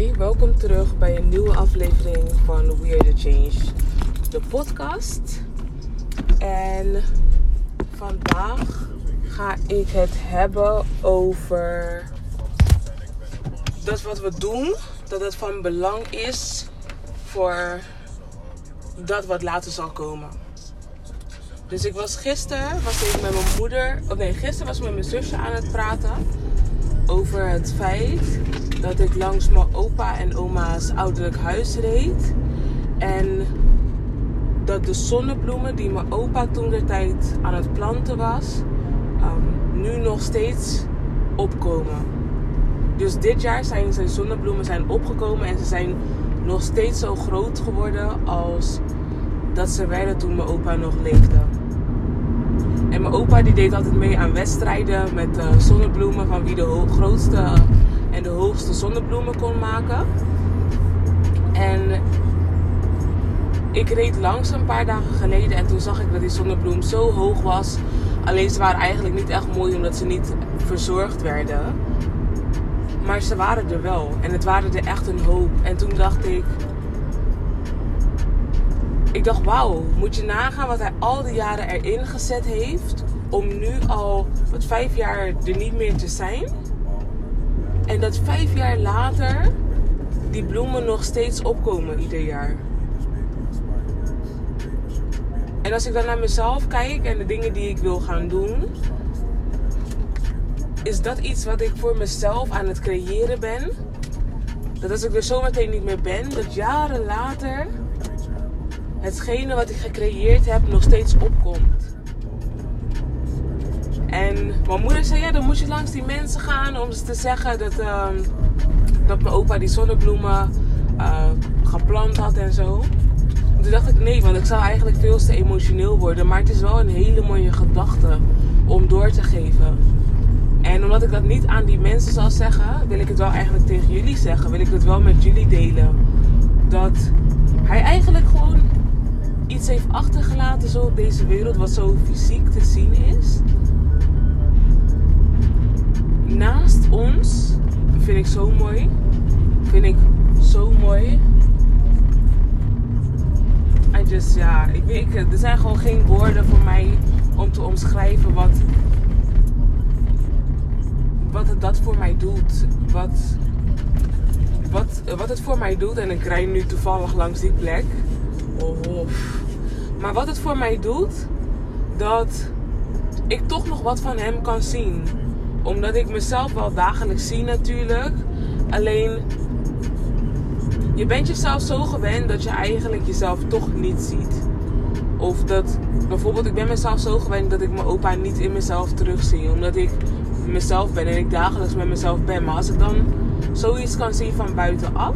Welkom terug bij een nieuwe aflevering van We Are The Change, de podcast. En vandaag ga ik het hebben over dat wat we doen, dat het van belang is voor dat wat later zal komen. Dus ik was gisteren was ik met mijn moeder, of nee, gisteren was ik met mijn zusje aan het praten over het feit dat ik langs mijn opa en oma's ouderlijk huis reed. En dat de zonnebloemen die mijn opa toen de tijd aan het planten was, um, nu nog steeds opkomen. Dus dit jaar zijn zijn zonnebloemen zijn opgekomen en ze zijn nog steeds zo groot geworden als dat ze werden toen mijn opa nog leefde. En mijn opa die deed altijd mee aan wedstrijden met uh, zonnebloemen van wie de grootste en de hoogste zonnebloemen kon maken. En ik reed langs een paar dagen geleden en toen zag ik dat die zonnebloem zo hoog was. Alleen ze waren eigenlijk niet echt mooi omdat ze niet verzorgd werden. Maar ze waren er wel. En het waren er echt een hoop. En toen dacht ik. Ik dacht, wauw, moet je nagaan wat hij al die jaren erin gezet heeft. Om nu al wat vijf jaar er niet meer te zijn. En dat vijf jaar later die bloemen nog steeds opkomen ieder jaar. En als ik dan naar mezelf kijk en de dingen die ik wil gaan doen, is dat iets wat ik voor mezelf aan het creëren ben. Dat als ik er zo meteen niet meer ben, dat jaren later hetgene wat ik gecreëerd heb nog steeds opkomt. En mijn moeder zei, ja, dan moet je langs die mensen gaan om ze te zeggen dat, uh, dat mijn opa die zonnebloemen uh, geplant had en zo. En toen dacht ik, nee, want ik zou eigenlijk veel te emotioneel worden. Maar het is wel een hele mooie gedachte om door te geven. En omdat ik dat niet aan die mensen zal zeggen, wil ik het wel eigenlijk tegen jullie zeggen. Wil ik het wel met jullie delen. Dat hij eigenlijk gewoon iets heeft achtergelaten zo op deze wereld, wat zo fysiek te zien is vind ik zo mooi. Vind ik zo mooi. I just, ja, ik weet, er zijn gewoon geen woorden voor mij om te omschrijven wat, wat het dat voor mij doet. Wat, wat, wat het voor mij doet. En ik rij nu toevallig langs die plek. Oh, maar wat het voor mij doet, dat ik toch nog wat van hem kan zien omdat ik mezelf wel dagelijks zie natuurlijk. Alleen je bent jezelf zo gewend dat je eigenlijk jezelf toch niet ziet. Of dat bijvoorbeeld, ik ben mezelf zo gewend dat ik mijn opa niet in mezelf terugzie. Omdat ik mezelf ben en ik dagelijks met mezelf ben. Maar als ik dan zoiets kan zien van buitenaf,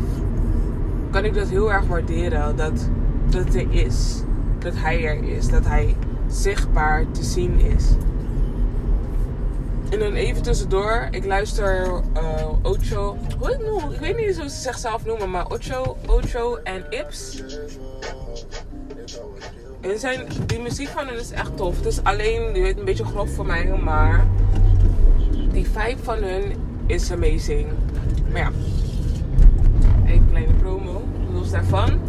kan ik dat heel erg waarderen. Dat, dat er is. Dat hij er is. Dat hij zichtbaar te zien is. En dan even tussendoor, ik luister uh, Ocho. Hoe het Ik weet niet hoe ze zichzelf noemen, maar Ocho, Ocho en Ips. En zijn, die muziek van hen is echt tof. Het is alleen, je weet, een beetje grof voor mij, maar die vibe van hun is amazing. Maar ja, even kleine promo, los daarvan.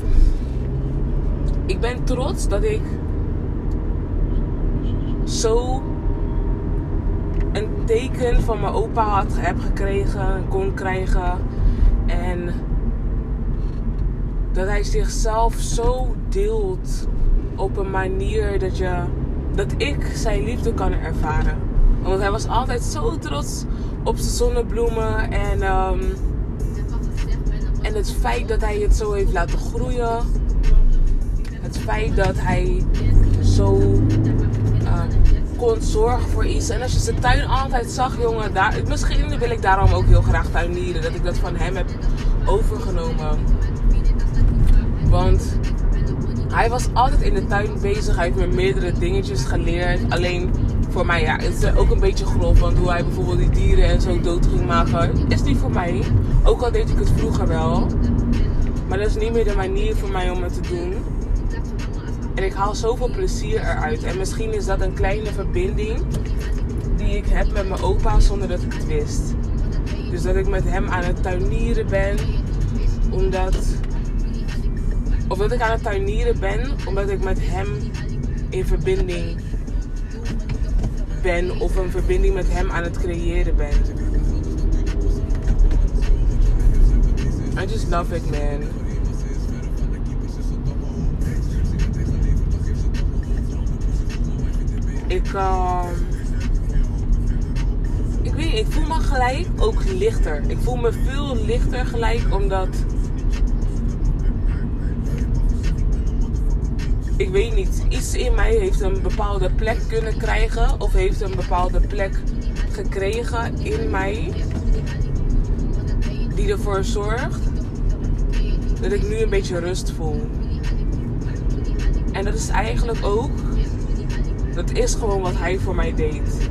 Ik ben trots dat ik zo een teken van mijn opa had, heb gekregen, kon krijgen. En dat hij zichzelf zo deelt op een manier dat, je, dat ik zijn liefde kan ervaren. Want hij was altijd zo trots op zijn zonnebloemen en, um, en het feit dat hij het zo heeft laten groeien. Het feit dat hij zo kon zorgen voor iets. En als je zijn tuin altijd zag, jongen, daar, misschien wil ik daarom ook heel graag tuinieren. Dat ik dat van hem heb overgenomen. Want hij was altijd in de tuin bezig. Hij heeft me meerdere dingetjes geleerd. Alleen voor mij, ja, het is ook een beetje grof. Want hoe hij bijvoorbeeld die dieren en zo dood ging maken, is niet voor mij. Ook al deed ik het vroeger wel. Maar dat is niet meer de manier voor mij om het te doen. En ik haal zoveel plezier eruit. En misschien is dat een kleine verbinding die ik heb met mijn opa zonder dat ik het wist. Dus dat ik met hem aan het tuinieren ben. omdat. Of dat ik aan het tuinieren ben omdat ik met hem in verbinding ben. Of een verbinding met hem aan het creëren ben. I just love it, man. Ik, uh, ik weet niet, ik voel me gelijk ook lichter. Ik voel me veel lichter gelijk omdat. Ik weet niet, iets in mij heeft een bepaalde plek kunnen krijgen of heeft een bepaalde plek gekregen in mij die ervoor zorgt dat ik nu een beetje rust voel. En dat is eigenlijk ook, dat is gewoon wat hij voor mij deed.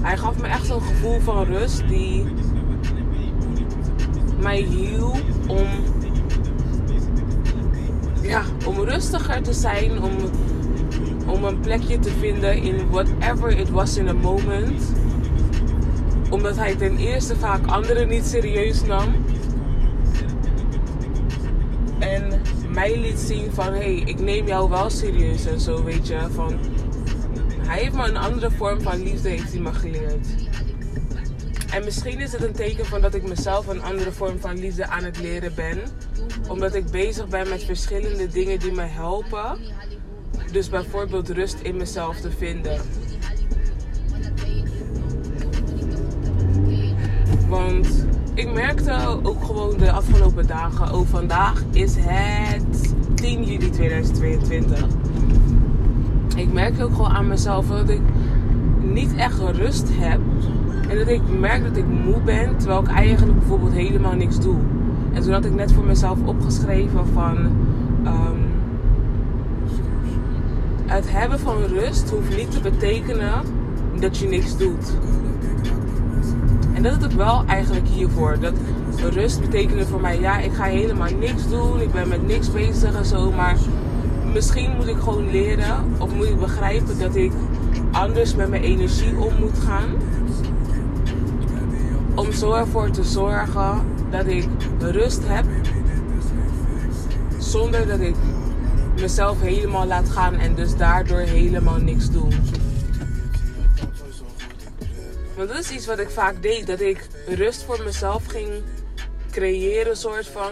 Hij gaf me echt zo'n gevoel van rust die mij hielp om, ja, om rustiger te zijn, om, om een plekje te vinden in whatever it was in a moment. Omdat hij ten eerste vaak anderen niet serieus nam. En mij liet zien van, hé, hey, ik neem jou wel serieus en zo, weet je. Van, hij heeft me een andere vorm van liefde heeft hij me geleerd. En misschien is het een teken van dat ik mezelf een andere vorm van liefde aan het leren ben. Omdat ik bezig ben met verschillende dingen die me helpen. Dus bijvoorbeeld rust in mezelf te vinden. Want ik merkte ook gewoon de afgelopen dagen, oh vandaag is het 10 juli 2022. Ik merk ook gewoon aan mezelf dat ik niet echt rust heb. En dat ik merk dat ik moe ben, terwijl ik eigenlijk bijvoorbeeld helemaal niks doe. En toen had ik net voor mezelf opgeschreven van... Um, het hebben van rust hoeft niet te betekenen dat je niks doet. En dat is het wel eigenlijk hiervoor. Dat rust betekende voor mij, ja, ik ga helemaal niks doen. Ik ben met niks bezig en zo. Maar misschien moet ik gewoon leren of moet ik begrijpen dat ik anders met mijn energie om moet gaan. Om zo ervoor te zorgen dat ik rust heb. Zonder dat ik mezelf helemaal laat gaan en dus daardoor helemaal niks doe. Want dat is iets wat ik vaak deed. Dat ik rust voor mezelf ging creëren, soort van.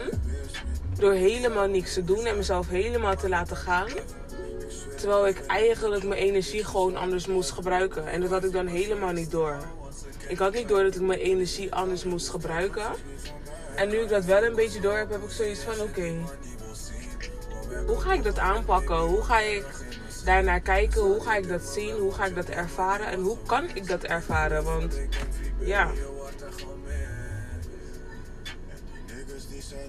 Door helemaal niks te doen en mezelf helemaal te laten gaan. Terwijl ik eigenlijk mijn energie gewoon anders moest gebruiken. En dat had ik dan helemaal niet door. Ik had niet door dat ik mijn energie anders moest gebruiken. En nu ik dat wel een beetje door heb, heb ik zoiets van: oké, hoe ga ik dat aanpakken? Hoe ga ik daarnaar kijken? Hoe ga ik dat zien? Hoe ga ik dat ervaren? En hoe kan ik dat ervaren? Want ja.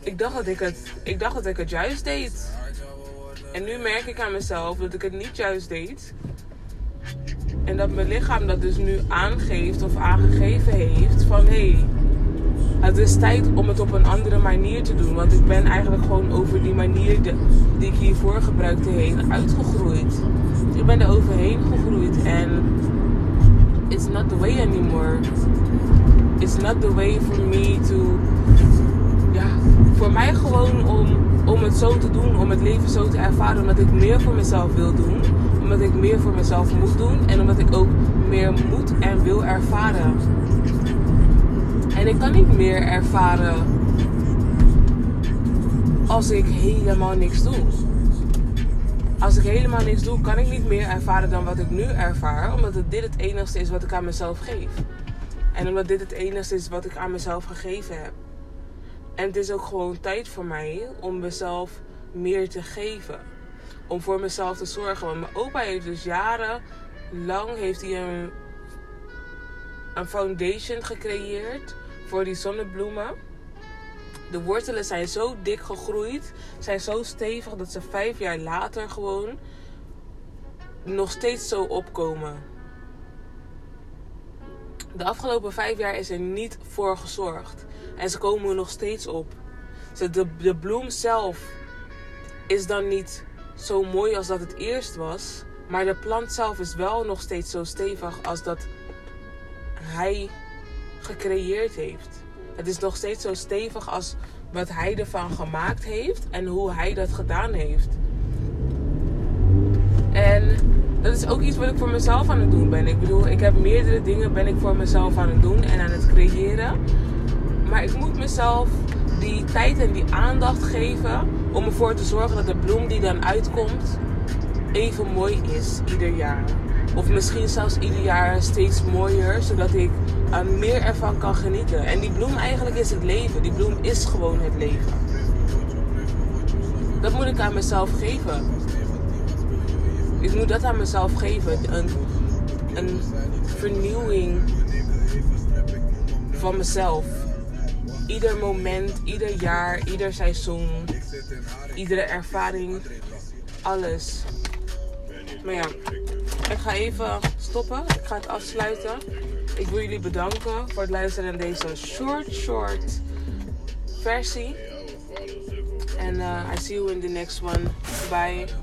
Ik dacht dat ik het, ik dacht dat ik het juist deed. En nu merk ik aan mezelf dat ik het niet juist deed. En dat mijn lichaam dat dus nu aangeeft of aangegeven heeft van hé, hey, het is tijd om het op een andere manier te doen. Want ik ben eigenlijk gewoon over die manier die ik hiervoor gebruikte heen uitgegroeid. Ik ben er overheen gegroeid en it's not the way anymore. It's not the way for me to. Ja, voor mij gewoon om, om het zo te doen, om het leven zo te ervaren, omdat ik meer voor mezelf wil doen. Omdat ik meer voor mezelf moet doen en omdat ik ook meer moet en wil ervaren. En ik kan niet meer ervaren als ik helemaal niks doe. Als ik helemaal niks doe, kan ik niet meer ervaren dan wat ik nu ervaar. Omdat dit het enigste is wat ik aan mezelf geef. En omdat dit het enigste is wat ik aan mezelf gegeven heb. En het is ook gewoon tijd voor mij om mezelf meer te geven. Om voor mezelf te zorgen. Want mijn opa heeft dus jarenlang heeft hij een, een foundation gecreëerd voor die zonnebloemen. De wortelen zijn zo dik gegroeid, zijn zo stevig dat ze vijf jaar later gewoon nog steeds zo opkomen. De afgelopen vijf jaar is er niet voor gezorgd. En ze komen nog steeds op. De, de bloem zelf is dan niet zo mooi als dat het eerst was. Maar de plant zelf is wel nog steeds zo stevig als dat hij gecreëerd heeft. Het is nog steeds zo stevig als wat hij ervan gemaakt heeft en hoe hij dat gedaan heeft. En dat is ook iets wat ik voor mezelf aan het doen ben. Ik bedoel, ik heb meerdere dingen ben ik voor mezelf aan het doen en aan het creëren. Maar ik moet mezelf die tijd en die aandacht geven om ervoor te zorgen dat de bloem die dan uitkomt even mooi is ieder jaar. Of misschien zelfs ieder jaar steeds mooier, zodat ik meer ervan kan genieten. En die bloem eigenlijk is het leven. Die bloem is gewoon het leven. Dat moet ik aan mezelf geven. Ik moet dat aan mezelf geven. Een, een vernieuwing van mezelf. Ieder moment, ieder jaar, ieder seizoen, iedere ervaring, alles. Maar ja, ik ga even stoppen. Ik ga het afsluiten. Ik wil jullie bedanken voor het luisteren naar deze short, short versie. En uh, I see you in the next one. Bye.